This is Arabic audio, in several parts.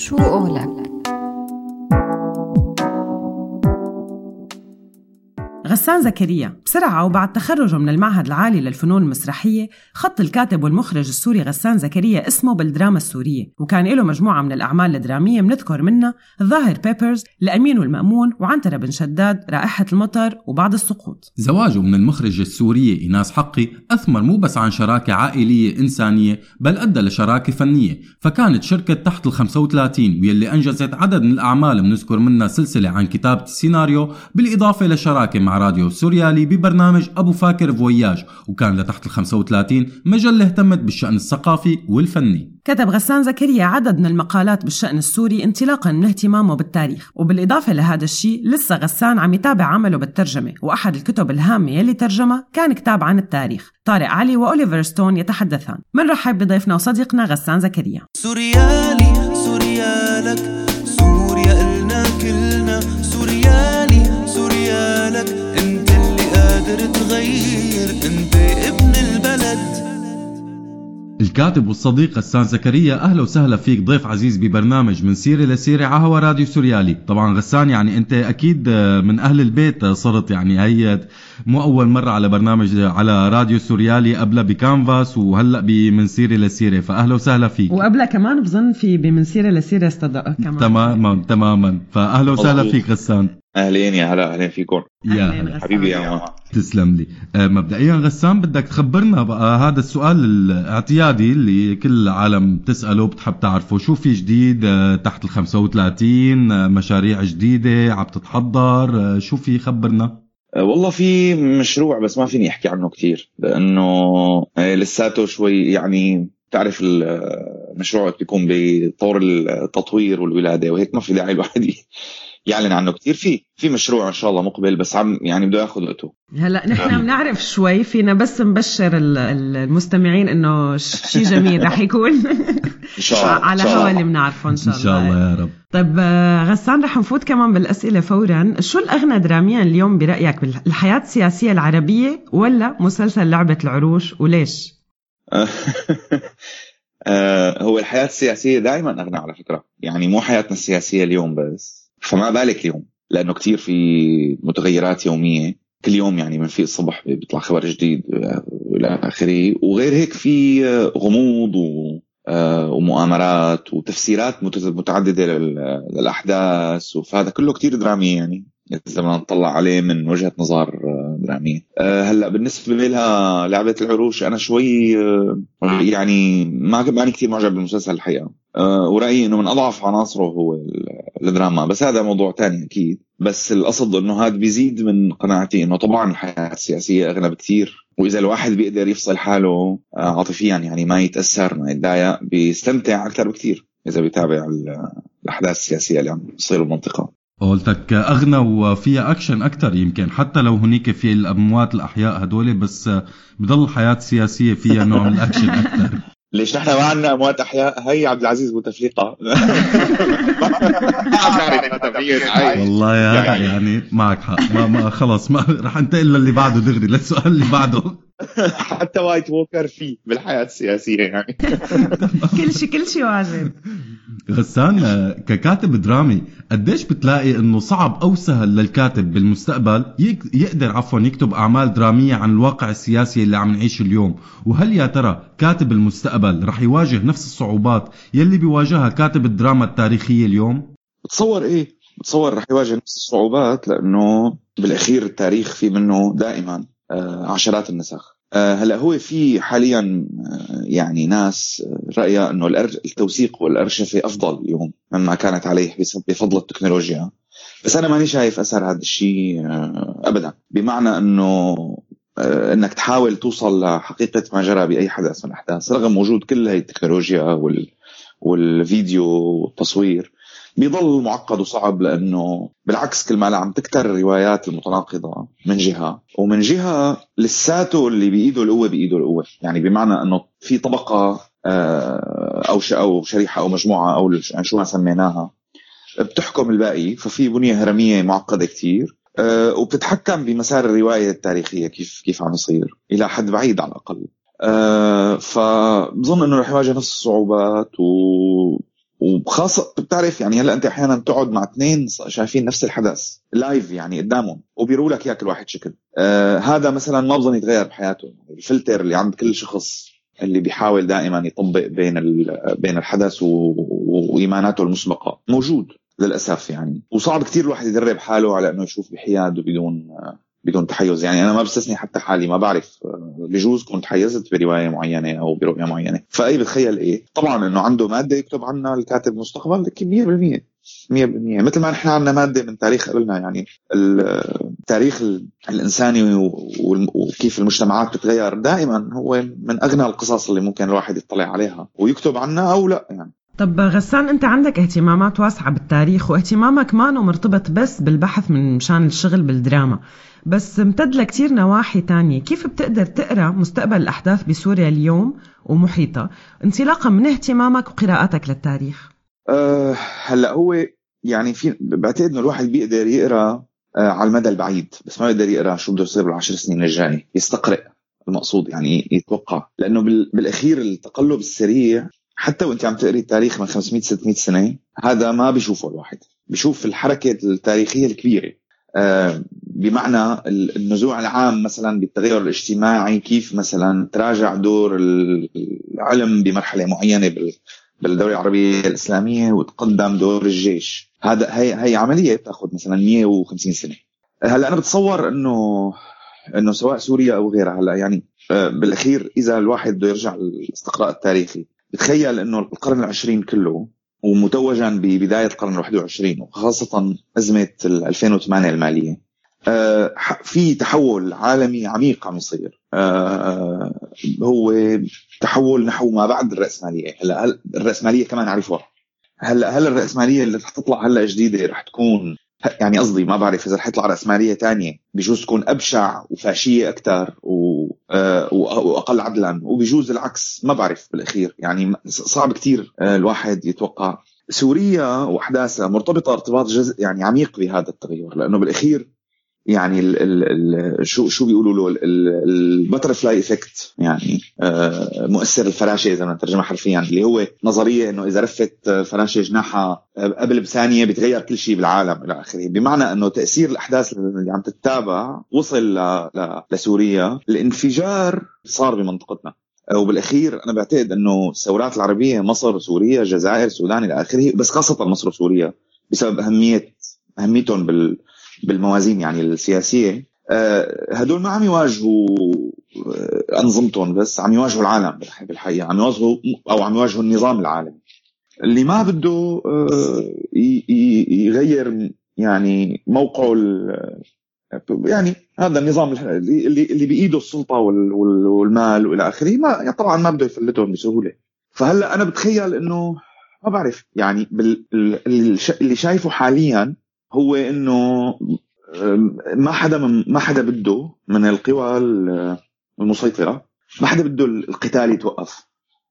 شو قولك؟ غسان زكريا. بسرعة وبعد تخرجه من المعهد العالي للفنون المسرحية خط الكاتب والمخرج السوري غسان زكريا اسمه بالدراما السورية. وكان له مجموعة من الأعمال الدرامية بنذكر منها الظاهر بيبرز الأمين والمأمون وعنترة بن شداد رائحة المطر وبعض السقوط. زواجه من المخرجة السورية إيناس حقي أثمر مو بس عن شراكة عائلية إنسانية بل أدى لشراكة فنية. فكانت شركة تحت ال 35 واللي أنجزت عدد من الأعمال بنذكر منها سلسلة عن كتابة السيناريو بالإضافة لشراكة مع راديو سوريالي ببرنامج أبو فاكر voyage وكان لتحت ال 35 مجلة اهتمت بالشأن الثقافي والفني. كتب غسان زكريا عدد من المقالات بالشأن السوري انطلاقا من اهتمامه بالتاريخ وبالإضافة لهذا الشيء لسه غسان عم يتابع عمله بالترجمة وأحد الكتب الهامة يلي ترجمها كان كتاب عن التاريخ. طارق علي وأوليفر ستون يتحدثان. منرحب بضيفنا وصديقنا غسان زكريا. سوريالي سوريالك. تغير انت ابن البلد. الكاتب والصديق غسان زكريا أهلا وسهلا فيك ضيف عزيز ببرنامج من سيره لسيره على هوا راديو سوريالي. طبعا غسان يعني أنت أكيد من أهل البيت صرت يعني هي مو اول مرة على برنامج على راديو سوريالي قبلها بكانفاس وهلأ بمن سيره لسيره فاهلا وسهلا فيك. وقبلها كمان بظن في بمن سيره لسيره استضاء كمان. تماما تماما. فاهلا وسهلا فيك غسان. أهلين يا هلا أهلين فيكم. يا حبيبي يا تسلم لي. آه مبدئيا غسان بدك تخبرنا بقى هذا السؤال الاعتيادي اللي كل العالم تسأله بتحب تعرفه. شو في جديد؟ آه تحت ال 35 آه مشاريع جديدة عم تتحضر شو في خبرنا؟ والله في مشروع بس ما فيني أحكي عنه كثير لأنه لساته شوي يعني تعرف المشروع بيكون بطور التطوير والولادة وهيك ما في داعي الواحد يعلن عنه كثير في في مشروع إن شاء الله مقبل بس عم يعني بده ياخذ وقته. هلأ نحن بنعرف شوي فينا بس نبشر المستمعين إنه شيء جميل رح يكون. إن شاء الله على هوا اللي بنعرفه إن شاء الله إن شاء الله. يا رب. طيب آه، غسان رح نفوت كمان بالأسئلة فورا. شو الأغنى دراميا اليوم برأيك بالحياة السياسية العربية ولا مسلسل لعبة العروش وليش؟ آه، هو الحياة السياسية دائما أغنى على فكرة. يعني مو حياتنا السياسية اليوم بس. فما بالك اليوم؟ لأنه كثير في متغيرات يومية. كل يوم يعني من في الصبح بيطلع خبر جديد والى آخره. وغير هيك في غموض و آه، ومؤامرات وتفسيرات متعددة للأحداث. فهذا كله كثير درامي يعني. إذا بدنا نطلع عليه من وجهة نظر آه، دراميه آه، هلا بالنسبة لها لعبة العروش أنا شوي يعني ما ماني كثير معجب بالمسلسل الحقيقة. ورأيي إنه من أضعف عناصره هو الدراما بس هذا موضوع تاني أكيد. بس القصد إنه هذا بيزيد من قناعتي إنه طبعا الحياة السياسية اغلى بكثير وإذا الواحد بيقدر يفصل حاله آه، عاطفيا يعني ما يتأثر ما يتضايق بيستمتع أكثر بكثير إذا بيتابع الأحداث السياسية اللي عم تصير بالمنطقة قولتك أغنى وفيها أكشن أكثر يمكن حتى لو هنيك في الأموات الأحياء هدول بس بضل الحياة السياسيه فيها نوع من الأكشن أكثر ليش نحن ما عندنا أموات أحياء؟ هي عبد العزيز بوتفليقة. والله يا يعني, يعني معك حق. ما, ما خلص ما رح انتقل للي بعده دغري. للسؤال اللي بعده. حتى White Walker فيه بالحياة السياسية يعني. كل شيء كل شيء واجب. غسان ككاتب درامي قديش بتلاقي إنه صعب أو سهل للكاتب بالمستقبل يقدر عفوا يكتب أعمال درامية عن الواقع السياسي اللي عم نعيشه اليوم؟ وهل يا ترى كاتب المستقبل رح يواجه نفس الصعوبات يلي بيواجهها كاتب الدراما التاريخية اليوم؟ بتصور إيه؟ بتصور رح يواجه نفس الصعوبات لأنه بالأخير التاريخ في منه دائما آه، عشرات النسخ. آه، هلا هو في حاليا آه، يعني ناس رايها إنه التوثيق والأرشفة أفضل اليوم مما كانت عليه بفضل التكنولوجيا. بس أنا ماني شايف أثر هذا الشيء ابدا. بمعنى إنه إنك تحاول توصل لحقيقة ما جرى بأي حدث من الأحداث رغم وجود كل هي التكنولوجيا وال والفيديو والتصوير. بيضل معقد وصعب لأنه بالعكس كل ما عم تكتر الروايات المتناقضة من جهة ومن جهة لساته اللي بإيده القوة بإيده القوة يعني بمعنى إنه في طبقة آه، أو أو شريحة أو مجموعة أو شو ما سميناها بتحكم الباقي ففي بنية هرمية معقدة كثير آه، وبتتحكم بمسار الرواية التاريخية كيف كيف عم يصير إلى حد بعيد على الأقل. آه، فبظن إنه رح يواجه نفس الصعوبات و وخاصة بتعرف يعني هلا انت أحيانا تقعد مع اثنين شايفين نفس الحدث لايف يعني قدامهم وبيروا لك اياه كل واحد شكل. آه هذا مثلا ما بظن يتغير بحياته. الفلتر اللي عند كل شخص اللي بيحاول دائما يطبق بين بين الحدث وإيماناته المسبقة موجود للأسف يعني. وصعب كثير الواحد يدرب حاله على إنه يشوف بحياد وبدون بدون تحيز. يعني أنا ما بستثني حتى حالي ما بعرف بجوز كنت حيزت برواية معينة أو برؤية معينة. فأي بتخيل إيه؟ طبعا إنه عنده مادة يكتب عنها الكاتب مستقبل 100% 100% مثل ما نحن عندنا مادة من تاريخ قبلنا يعني التاريخ الإنساني وكيف المجتمعات بتتغير دائما هو من أغنى القصص اللي ممكن الواحد يطلع عليها. ويكتب عنها أو لا يعني. طب غسان أنت عندك اهتمامات واسعة بالتاريخ واهتمامك ما مرتبط بس بالبحث من مشان الشغل بالدراما. بس امتد لكتير نواحي تانية. كيف بتقدر تقرأ مستقبل الأحداث بسوريا اليوم ومحيطها انطلاقا من اهتمامك وقراءتك للتاريخ. أه هلأ هو يعني في بعتقد إنه الواحد بيقدر يقرأ أه على المدى البعيد بس ما بيقدر يقرأ شو بده يصير بالعشر سنين الجاي. يستقرئ المقصود يعني يتوقع. لأنه بالأخير التقلب السريع حتى وأنت عم تقري التاريخ من 500 600 سنة هذا ما بيشوفه الواحد. بيشوف الحركة التاريخية الكبيرة. بمعنى النزوع العام مثلا بالتغير الاجتماعي كيف مثلا تراجع دور العلم بمرحلة معينة بالدولة العربية الإسلامية وتقدم دور الجيش. هذا هي هي عملية بتأخذ مثلا 150 سنة. هلأ أنا بتصور انه إنه سواء سوريا أو غيرها هلأ يعني آه، بالأخير إذا الواحد بده يرجع للاستقراء التاريخي بتخيل إنه القرن العشرين كله ومتوجا ببداية القرن ال 21 وخاصة أزمة 2008 المالية. آه، في تحول عالمي عميق عم يصير. آه، هو تحول نحو ما بعد الرأسمالية. هلا الرأسمالية كمان عرفوها هلا هل الرأسمالية اللي رح تطلع هلا جديدة رح تكون يعني قصدي ما بعرف إذا رح يطلع رأسمالية ثانية بجوز تكون أبشع وفاشية أكثر آه، واقل عدلا. وبجوز العكس ما بعرف بالأخير. يعني صعب كثير آه، الواحد يتوقع. سوريا وأحداثها مرتبطة ارتباط جزء يعني عميق بهذا التغير لأنه بالأخير يعني ال ال شو شو بيقولوا له؟ ال butterfly effect. يعني آه، مؤثر الفراشة إذا نترجمها حرفيا اللي هو نظرية إنه إذا رفت فراشة جناحها قبل بثانية بيتغير كل شيء بالعالم إلى آخره. بمعنى إنه تأثير الأحداث اللي عم تتابع وصل لسوريا. الانفجار صار بمنطقتنا. وبالأخير أنا بعتقد إنه الثورات العربية مصر سوريا الجزائر السودان إلى آخره بس خاصة مصر وسوريا بسبب اهميه أهميتهم بال بالموازين يعني السياسية. آه، هدول ما عم يواجهوا آه، أنظمتهم بس عم يواجهوا العالم بالحقيقة. عم يواجهوا أو عم يواجهوا النظام العالمي. اللي ما بده آه، يغير يعني موقعه يعني هذا النظام اللي اللي بإيده السلطة والمال وإلى آخره ما يعني طبعا ما بده يفلتهم بسهولة. فهلأ أنا بتخيل إنه ما بعرف يعني اللي شايفه حاليا هو إنه ما حدا من ما حدا بده من القوى المسيطرة ما حدا بده القتال يتوقف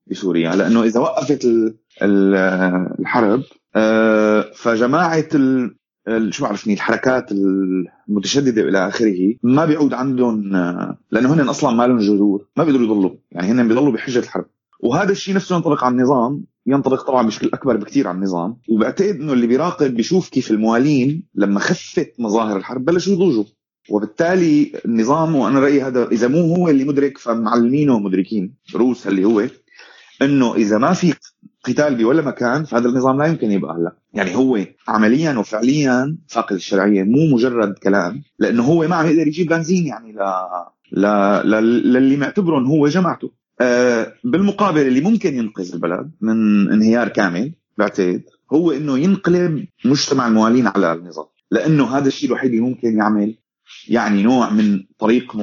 بسوريا لأنه إذا وقفت الحرب آه، فجماعة شو بعرفني الحركات المتشددة إلى آخره ما بيعود عندهم آه، لأنه هن أصلا ما لهم جذور ما بيقدروا يضلوا يعني هن بيضلوا بحجة الحرب. وهذا الشيء نفسه ينطبق على النظام ينطبق طبعا بشكل أكبر بكثير على النظام. وبعتقد إنه اللي بيراقب بيشوف كيف الموالين لما خفت مظاهر الحرب بلشوا يضوجوا. وبالتالي النظام وأنا رأيي هذا إذا مو هو اللي مدرك فمعلمينه مدركين روس اللي هو إنه إذا ما في قتال بولا مكان فهذا النظام لا يمكن يبقى هلا. يعني هو عمليا وفعليا فاقد الشرعية مو مجرد كلام لأنه هو ما عم يقدر يجيب بنزين يعني ل ل... للي معتبرهم هو جماعته. بالمقابل اللي ممكن ينقذ البلد من انهيار كامل بعتقد هو إنه ينقلب مجتمع الموالين على النظام. لأنه هذا الشيء الوحيد اللي ممكن يعمل يعني نوع من طريق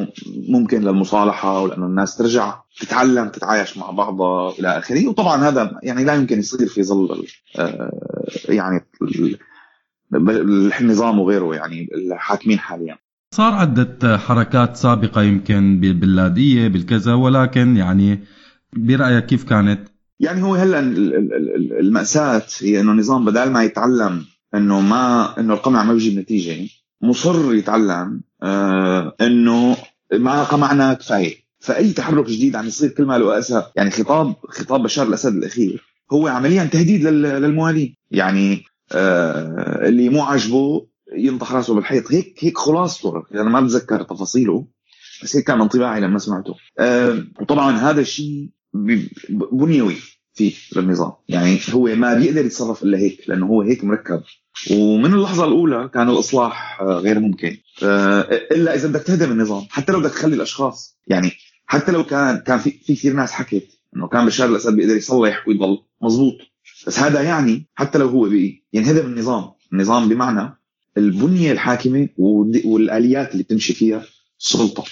ممكن للمصالحة ولأنه الناس ترجع تتعلم تتعايش مع بعضها إلى آخره. وطبعا هذا يعني لا يمكن يصير في ظل آه، يعني النظام وغيره يعني الحاكمين حاليا. صار عدة حركات سابقة يمكن بالبلادية بالكذا ولكن يعني برأيك كيف كانت؟ يعني هو هلأ المأساة هي إنه النظام بدل ما يتعلم إنه ما إنه القمع ما بيجيب نتيجة مصر يتعلم آه إنه ما قمعنا كفاية فأي تحرك جديد عم يصير كل ما له أسى يعني خطاب خطاب بشار الأسد الأخير هو عمليا تهديد لل- للموالين يعني آه اللي مو عاجبه ينطح راسه بالحيط. هيك هيك خلاصته أنا ما بتذكر تفاصيله بس هيك كان انطباعي لما سمعته. آه وطبعا هذا الشيء بنيوي فيه للنظام. يعني هو ما بيقدر يتصرف إلا هيك لأنه هو هيك مركب. ومن اللحظة الأولى كان الإصلاح آه، غير ممكن. آه، إلا إذا بدك تهدم النظام. حتى لو بدك تخلي الأشخاص. يعني حتى لو كان كان في في كثير ناس حكت إنه كان بشار الأسد بيقدر يصلح ويضل مزبوط بس هذا يعني حتى لو هو بقي ينهدم النظام. النظام بمعنى البنية الحاكمة والآليات اللي بتمشي فيها السلطه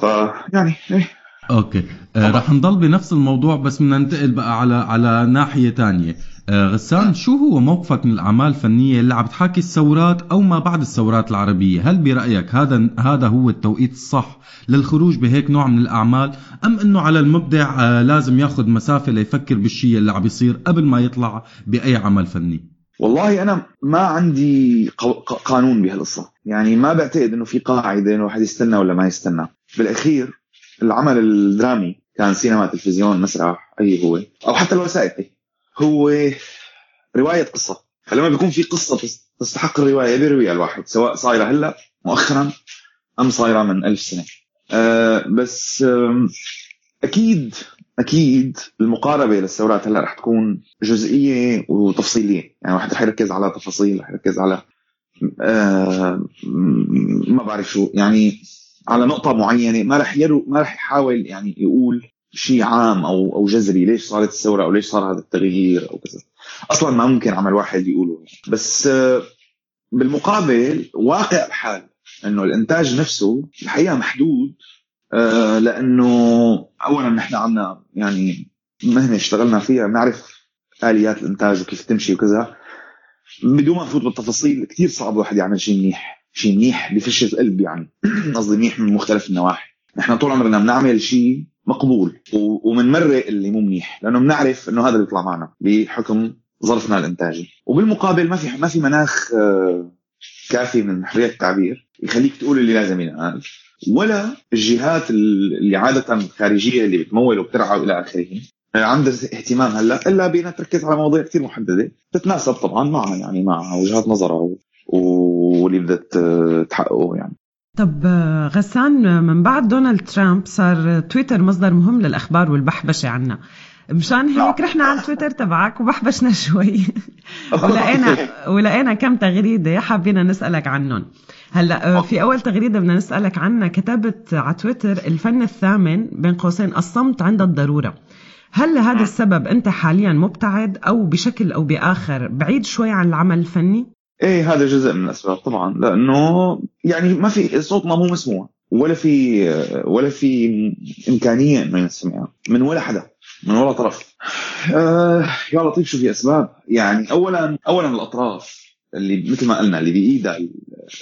فيعني إيه. أوكي. آه رح نضل بنفس الموضوع بس بدنا ننتقل بقى على على ناحية تانية. آه غسان شو هو موقفك من الأعمال الفنية اللي عم تحاكي الثورات أو ما بعد الثورات العربية؟ هل برأيك هذا هذا هو التوقيت الصح للخروج بهيك نوع من الأعمال؟ أم إنه على المبدع آه لازم ياخذ مسافة ليفكر بالشيء اللي عم يصير قبل ما يطلع بأي عمل فني؟ والله أنا ما عندي قانون بهالقصه يعني ما بعتقد إنه في قاعدة إنه واحد يستنى ولا ما يستنى. بالأخير العمل الدرامي كان سينما تلفزيون مسرح أي هو. أو حتى الوثائقي هو رواية قصة. فلما بيكون في قصة تس- تستحق الرواية بيرويها الواحد سواء صايرة هلأ مؤخرا أم صايرة من ألف سنة. أه بس أم، أكيد أكيد المقاربة للثورات هلأ رح تكون جزئية وتفصيلية. يعني واحد رح يركز على تفاصيل رح يركز على آه ما بعرف شو. يعني على نقطة معينة ما رح يرو ما رح يحاول يعني يقول شيء عام أو أو جذري ليش صارت الثورة أو ليش صار هذا التغيير أو كذا. أصلا ما ممكن عمل واحد يقوله. بس آه بالمقابل واقع بحال إنه الإنتاج نفسه الحقيقة محدود آه، لأنه اولا نحن عنا يعني مهنة اشتغلنا فيها بنعرف آليات الإنتاج وكيف تمشي وكذا. بدون ما نفوت بالتفاصيل كثير صعب الواحد يعمل شيء منيح شيء منيح بفش القلب يعني. قصدي منيح من مختلف النواحي. نحن طول عمرنا بنعمل شيء مقبول و- ومنمرق اللي مو منيح لأنه بنعرف إنه هذا اللي بيطلع معنا بحكم ظرفنا الإنتاجي. وبالمقابل ما في ما في مناخ آه، كافي من حرية التعبير. يخليك تقول اللي لازم ينقال ولا الجهات اللي عادة خارجية اللي بتمول وبترعى وإلى آخره. عندها اهتمام هلأ إلا بانها تركز على مواضيع كثير محددة. تتناسب طبعا مع يعني مع وجهات نظرها واللي بدها تحققه يعني. طب غسان من بعد دونالد ترامب صار تويتر مصدر مهم للأخبار والبحبشة عنا. مشان هيك رحنا على تويتر تبعك وبحبشنا شوي. ولقينا ولقينا كم تغريدة حابين نسألك عنهم. هلا آه، في أول تغريدة بدنا نسألك عنها. كتبت على تويتر الفن الثامن بين قوسين الصمت عند الضرورة. هل لهذا السبب أنت حاليا مبتعد أو بشكل أو بآخر بعيد شوي عن العمل الفني؟ إيه هذا جزء من الأسباب طبعا لأنه يعني ما في صوتنا مو مسموع ولا في ولا في إمكانية إنه ينسمع من ولا حدا من ولا طرف. آه يا لطيف شو في أسباب؟ يعني اولا اولا الأطراف. اللي مثل ما قلنا اللي بايدها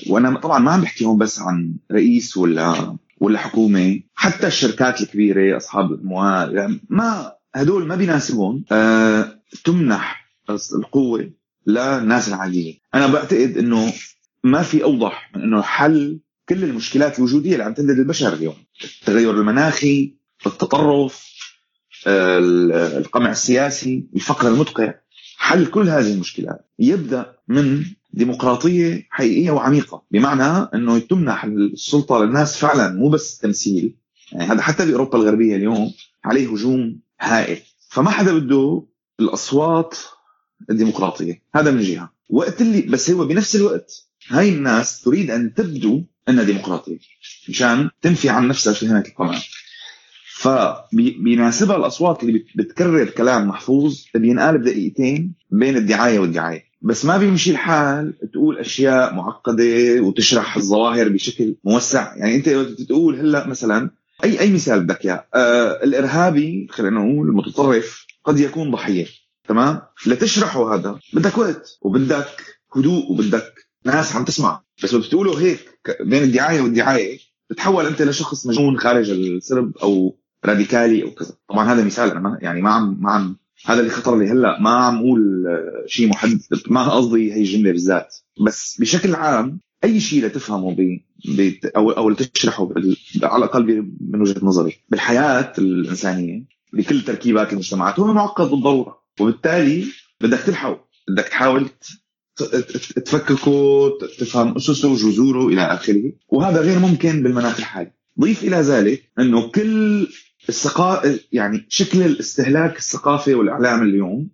وأنا طبعا ما عم بحكي هون بس عن رئيس ولا ولا حكومة حتى الشركات الكبيرة أصحاب الاموال يعني ما هدول ما بيناسبهم. آه تمنح القوة للناس العاديين أنا بعتقد إنه ما في أوضح من إنه حل كل المشكلات الوجودية اللي عم تهدد البشر اليوم. التغير المناخي التطرف ال- القمع السياسي الفقر المدقع. حل كل هذه المشكلات يبدأ من ديمقراطية حقيقية وعميقة بمعنى إنه تمنح السلطة للناس فعلا مو بس تمثيل. يعني هذا حتى بأوروبا الغربية اليوم عليه هجوم هائل. فما حدا بده الأصوات الديمقراطية. هذا من جهة. وقت اللي بس هو بنفس الوقت هاي الناس تريد أن تبدو إنها ديمقراطية مشان تنفي عن نفسها شهنه القمع. فبيناسبها الأصوات اللي بت- بتكرر كلام محفوظ بينقال بدقيقتين بين الدعاية والدعاية. بس ما بيمشي الحال تقول أشياء معقدة وتشرح الظواهر بشكل موسع. يعني أنت تقول هلأ مثلا اي أي مثال بدك إياه. آه الإرهابي خلينا نقول المتطرف قد يكون ضحيه تمام؟ لتشرحه هذا بدك وقت وبدك هدوء وبدك ناس عم تسمع. بس بتقوله هيك بين الدعاية والدعاية بتتحول أنت لشخص مجنون خارج السرب أو راديكالي أو كذا. طبعا هذا مثال أنا يعني ما عم ما عم هذا اللي خطر لي هلأ. ما عم أقول آه، شيء محدد. ما قصدي هي الجملة بالذات. بس بشكل عام أي شيء لتفهمه ب... أو أو لتشرحه. على الأقل. من وجهة نظري. بالحياة الإنسانية بكل تركيبات المجتمعات هو معقد بالضرورة. وبالتالي بدك تلحقه. بدك تحاول تفككه تفهم أسسه جذوره إلى آخره. وهذا غير ممكن بالمناخ الحالي ضيف إلى ذلك إنه كل الثقافه يعني شكل الاستهلاك الثقافي والإعلام اليوم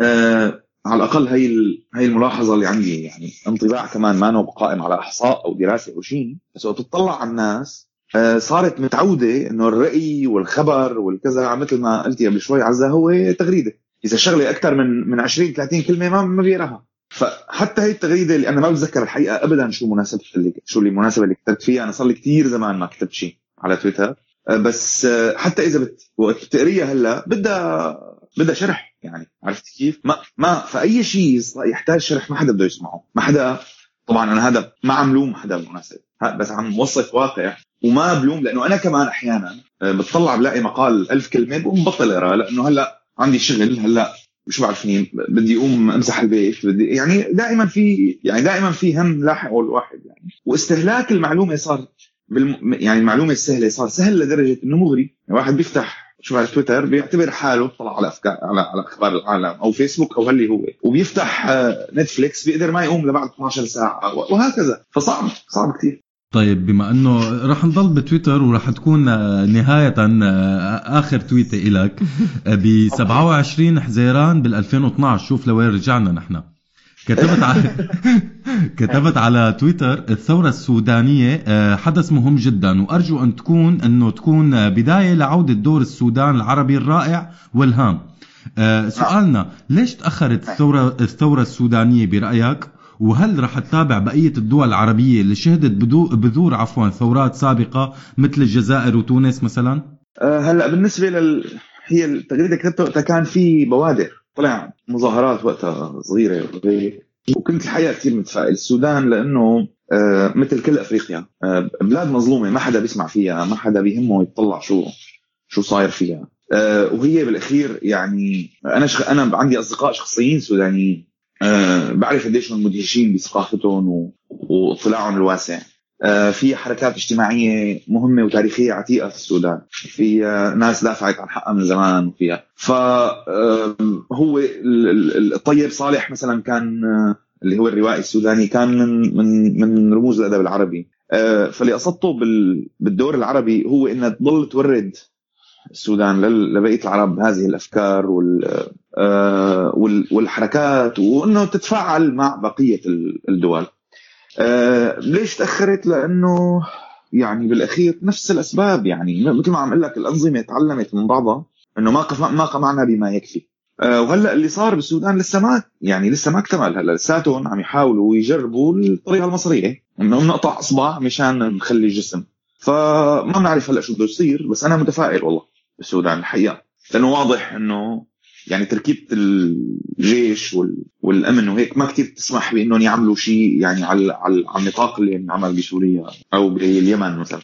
آه على الأقل هي هي الملاحظة اللي عندي يعني انطباع كمان ما قائم على إحصاء أو دراسة أو شيء بس وقت تطلع على الناس آه صارت متعودة إنه الرأي والخبر والكذا مثل ما قلتي قبل شوي عزة هو تغريدة. إذا شغله أكثر من من 20 30 كلمة ما ما بيقراها فحتى هي التغريدة اللي أنا ما بتذكر الحقيقة ابدا شو مناسبه اللي شو المناسبه اللي كتبت فيها. أنا صار لي كثير زمان ما كتبت شيء على تويتر. بس آه، حتى إذا بت... وقت بتقريها هلأ بدها بدها شرح يعني عرفت كيف؟ ما ما فأي شيء يحتاج شرح ما حدا بده يسمعه، ما حدا طبعا أنا هذا ما عم لوم حدا بالمناسبة. بس عم وصف واقع وما بلوم لأنه أنا كمان أحيانا آه، بتطلع بلاقي مقال ألف كلمة بقوم بطل اقرا لأنه هلأ عندي شغل هلأ مش بعرفني بدي أقوم أمسح البيت بدي يعني دائما في يعني دائما في هم لاحق الواحد يعني. واستهلاك المعلومة صار بالم... يعني المعلومة السهلة صار سهل لدرجة إنه مغري. يعني واحد بيفتح شو على تويتر بيعتبر حاله طلع على افكار على على أخبار العالم أو فيسبوك أو اللي هو. وبيفتح نتفليكس بيقدر ما يقوم لبعد 12 ساعة وهكذا. فصعب صعب كثير طيب بما إنه رح نضل بتويتر ورح تكون نهاية آخر تويتة إلك ب 27 حزيران بال 2012 شوف لوين رجعنا نحن. كتبت على كتبت على تويتر الثورة السودانية آه، حدث مهم جدا وأرجو أن تكون أنه تكون بداية لعودة دور السودان العربي الرائع والهام. آه، سؤالنا ليش تأخرت الثورة الثورة السودانية برأيك؟ وهل رح تتابع بقية الدول العربية اللي شهدت بذور عفوا ثورات سابقة مثل الجزائر وتونس مثلا؟ هلأ بالنسبة لل هي التغريدة كتبتها كان في بوادر. طلع مظاهرات وقتها صغيرة وكنت الحقيقة كثير متفائل. السودان لأنه آه مثل كل أفريقيا آه بلاد مظلومة ما حدا بيسمع فيها ما حدا بيهمه يطلع شو شو صاير فيها. آه وهي بالأخير يعني أنا شخ... أنا عندي أصدقاء شخصيين سودانيين. بعرف قديش هم مدهشين بثقافتهم واطلاعهم الواسع. في حركات اجتماعية مهمة وتاريخية عتيقة في السودان. في ناس دافعت عن حقها من زمان وفيها. فهو الطيب صالح مثلا كان آه، اللي هو الروائي السوداني كان من من من رموز الأدب العربي. فاللي قصدته بالدور العربي هو انها تضل تورد السودان لبقية العرب هذه الأفكار آه، والحركات وإنه تتفاعل مع بقية الدول. آه، ليش تأخرت؟ لأنه يعني بالأخير نفس الأسباب يعني مثل ما عم أقول لك الأنظمة تعلمت من بعضها إنه ما ما قمعنا بما يكفي. آه، وهلأ اللي صار بالسودان لسه ما يعني لسه ما اكتمل هلأ لساتهم عم يحاولوا يجربوا الطريقة المصرية إنه نقطع أصبع مشان نخلي جسم فما بنعرف هلأ شو بده يصير بس أنا متفائل والله بالسودان الحقيقة لأنه واضح إنه يعني تركيبة الجيش والأمن وهيك ما كثير تسمح بإنهم يعملوا شيء يعني على على النطاق اللي انعمل بسوريا أو باليمن مثلا.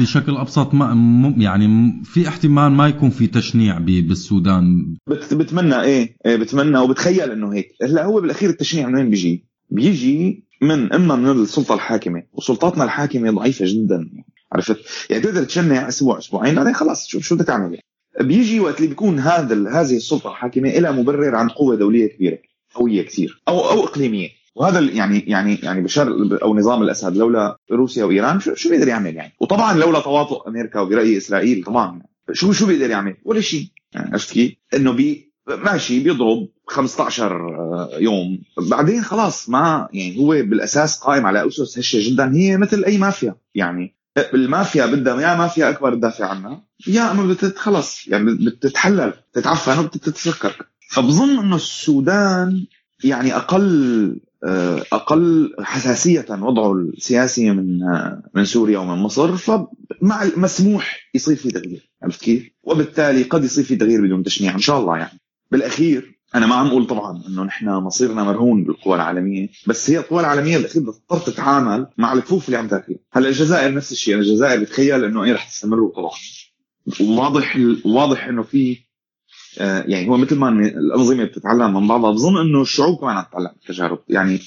بشكل أبسط ما يعني في احتمال ما يكون في تشنيع بالسودان. بتمنى إيه, إيه بتمنى وبتخيل إنه هيك. هلأ هو بالأخير التشنيع من وين بيجي؟ بيجي من إما من السلطة الحاكمة وسلطاتنا الحاكمة ضعيفة جدا. عرفت؟ يعني تقدر تشنع أسبوع أسبوعين بعدين خلاص شو شو بدك تعمل؟ يعني بيجي وقت اللي بيكون هذا هذه السلطة الحاكمة لها مبرر عن قوة دولية كبيرة قوية كثير أو أو إقليمية. وهذا يعني يعني يعني بشر أو نظام الأسد لولا روسيا وإيران شو شو بيقدر يعمل يعني؟ وطبعا لولا تواطؤ أمريكا وبراي إسرائيل طبعا شو شو بيقدر يعمل؟ ولا شيء. يعني كيف؟ إنه بي ماشي بيضرب 15 يوم. بعدين خلاص ما يعني هو بالأساس قائم على أسس هشة جدا هي مثل أي مافيا. يعني المافيا بدها يا مافيا أكبر تدافع عنها يا اما خلص يعني بتتحلل تتعفن وبتتفكك فبظن إنه السودان يعني أقل آه، أقل حساسية وضعه السياسي من آه، من سوريا ومن مصر فمع مسموح يصير في تغيير. عرفت كيف؟ وبالتالي قد يصير في تغيير بدون تشنيع إن شاء الله يعني. بالأخير أنا ما عم أقول طبعا إنه نحن مصيرنا مرهون بالقوى العالمية بس هي القوى العالمية بالاخير بتضطر تتعامل مع الكفوف اللي عم تاكل هلأ الجزائر نفس الشيء الجزائر بتخيل إنه إيه رح تستمر طبعا. واضح واضح إنه في آه يعني هو مثل ما الأنظمة بتتعلم من بعضها بظن إنه الشعوب كمان عم تتعلم التجارب. يعني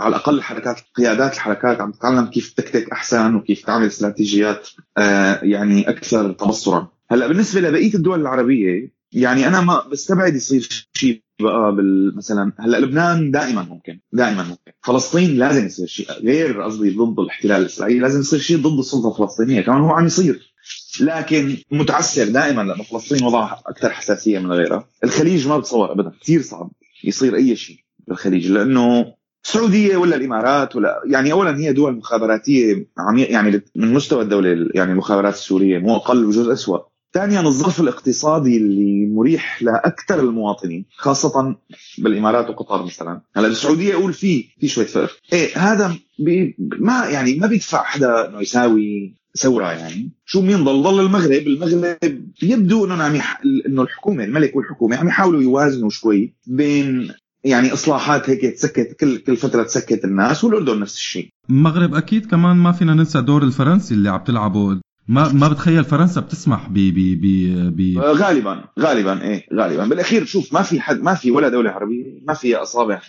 على الأقل الحركات قيادات الحركات عم تتعلم كيف تكتك أحسن وكيف تعمل استراتيجيات آه يعني أكثر تبصرا. هلأ بالنسبة لبقية الدول العربية يعني أنا ما بستبعد يصير شيء بقى بال مثلا هلأ لبنان دائما ممكن دائما ممكن. فلسطين لازم يصير شيء غير قصدي ضد الاحتلال الإسرائيلي لازم يصير شيء ضد السلطة الفلسطينية كمان هو عم يصير. لكن متعسر دائما لأنه فلسطين وضعها أكثر حساسية من غيرها. الخليج ما بتصور ابدا كثير صعب يصير أي شيء بالخليج لأنه السعوديه ولا الإمارات ولا يعني اولا هي دول مخابراتية عميق يعني من مستوى الدولة يعني المخابرات السورية مو أقل بجوز اسوء ثانيا الظرف الاقتصادي اللي مريح لأكثر المواطنين خاصة بالإمارات وقطر مثلا. هلأ السعودية أقول في في شوية فرق. إيه هذا بي ما يعني ما بيدفع حدا إنه يساوي ثورة يعني. شو مين؟ ضل ضل المغرب. المغرب يبدو إنه عم يح... إنه الحكومة الملك والحكومة عم يحاولوا يوازنوا شوي بين يعني إصلاحات هيك تسكت كل كل فترة تسكت الناس والأردن نفس الشيء. المغرب أكيد كمان ما فينا ننسى دور الفرنسي اللي عم تلعبه. ما ما بتخيل فرنسا بتسمح ب ب ب غالبا غالبا إيه غالبا. بالأخير شوف ما في حد ما في ولا دولة عربية ما فيها أصابع.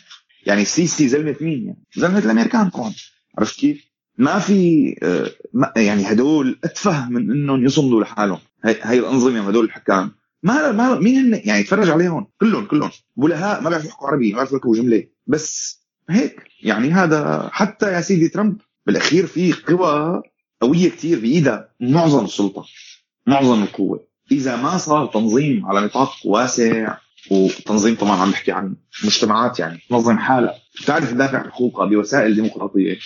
يعني السيسي زلمة مين يعني؟ زلمة الأمريكان طبعا. عرفت كيف؟ ما في آه، يعني هدول أتفه من إنهم يصمدوا لحالهم. هي الأنظمة هدول الحكام. ما ما مين هن؟ يعني تفرج عليهم. كلهم كلهم. بلهاء ما بيعرفوا يحكوا عربي ما بيعرفوا يحكوا جملة. بس هيك يعني هذا حتى يا سيدي ترامب بالأخير في قوى قوية كثير بإيدها معظم السلطة معظم القوة. إذا ما صار تنظيم على نطاق واسع وتنظيم طبعا عم بحكي عن مجتمعات يعني تنظم حالها. تعرف تدافع عن حقوقها بوسائل ديمقراطية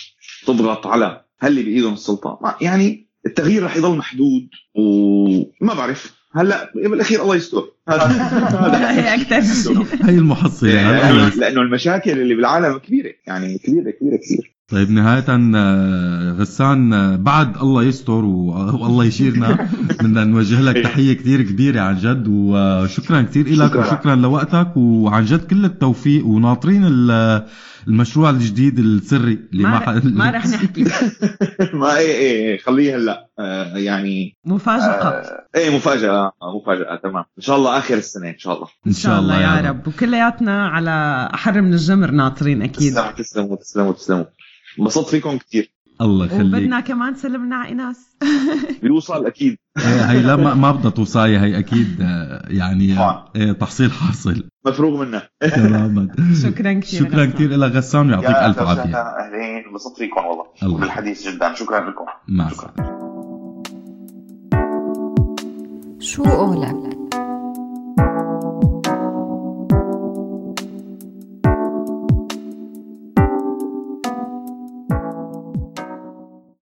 تضغط على اللي بإيدهم السلطة. يعني التغيير رح يضل محدود وما بعرف. هلأ بالاخير الله يستر. هي أكثر شيء هي المحصلة. لأنه المشاكل اللي بالعالم كبيرة يعني كبيرة كبيرة كثير طيب نهاية آه، غسان آه، بعد الله يستر والله يشيرنا بدنا نوجه لك تحية كثير كبيرة عن جد وشكرا كثير لك وشكرا لوقتك وعن جد كل التوفيق وناطرين المشروع الجديد السري اللي ما ما رح نحكي. ما إيه إيه, إيه، خليه هلأ آه يعني مفاجأة آه إيه مفاجأة مفاجأة تمام. إن شاء الله آخر السنة إن شاء الله. إن شاء الله يا رب. وكلياتنا على احر من الجمر ناطرين أكيد تسلموا تسلموا تسلموا. انبسطت فيكم كثير الله يخليك. وبدنا كمان سلمنا على إيناس. بيوصل أكيد. إيه، هي لا ما بدها توصاية هي أكيد آه، يعني إيه تحصيل حاصل. مفروغ منها. تماما. شكرا كثير. شكرا كثير لك غسان ويعطيك ألف عافية. أهلين. انبسطت فيكم والله. بالحديث جدا. شكرا لكم. مع السلامة. شو قولك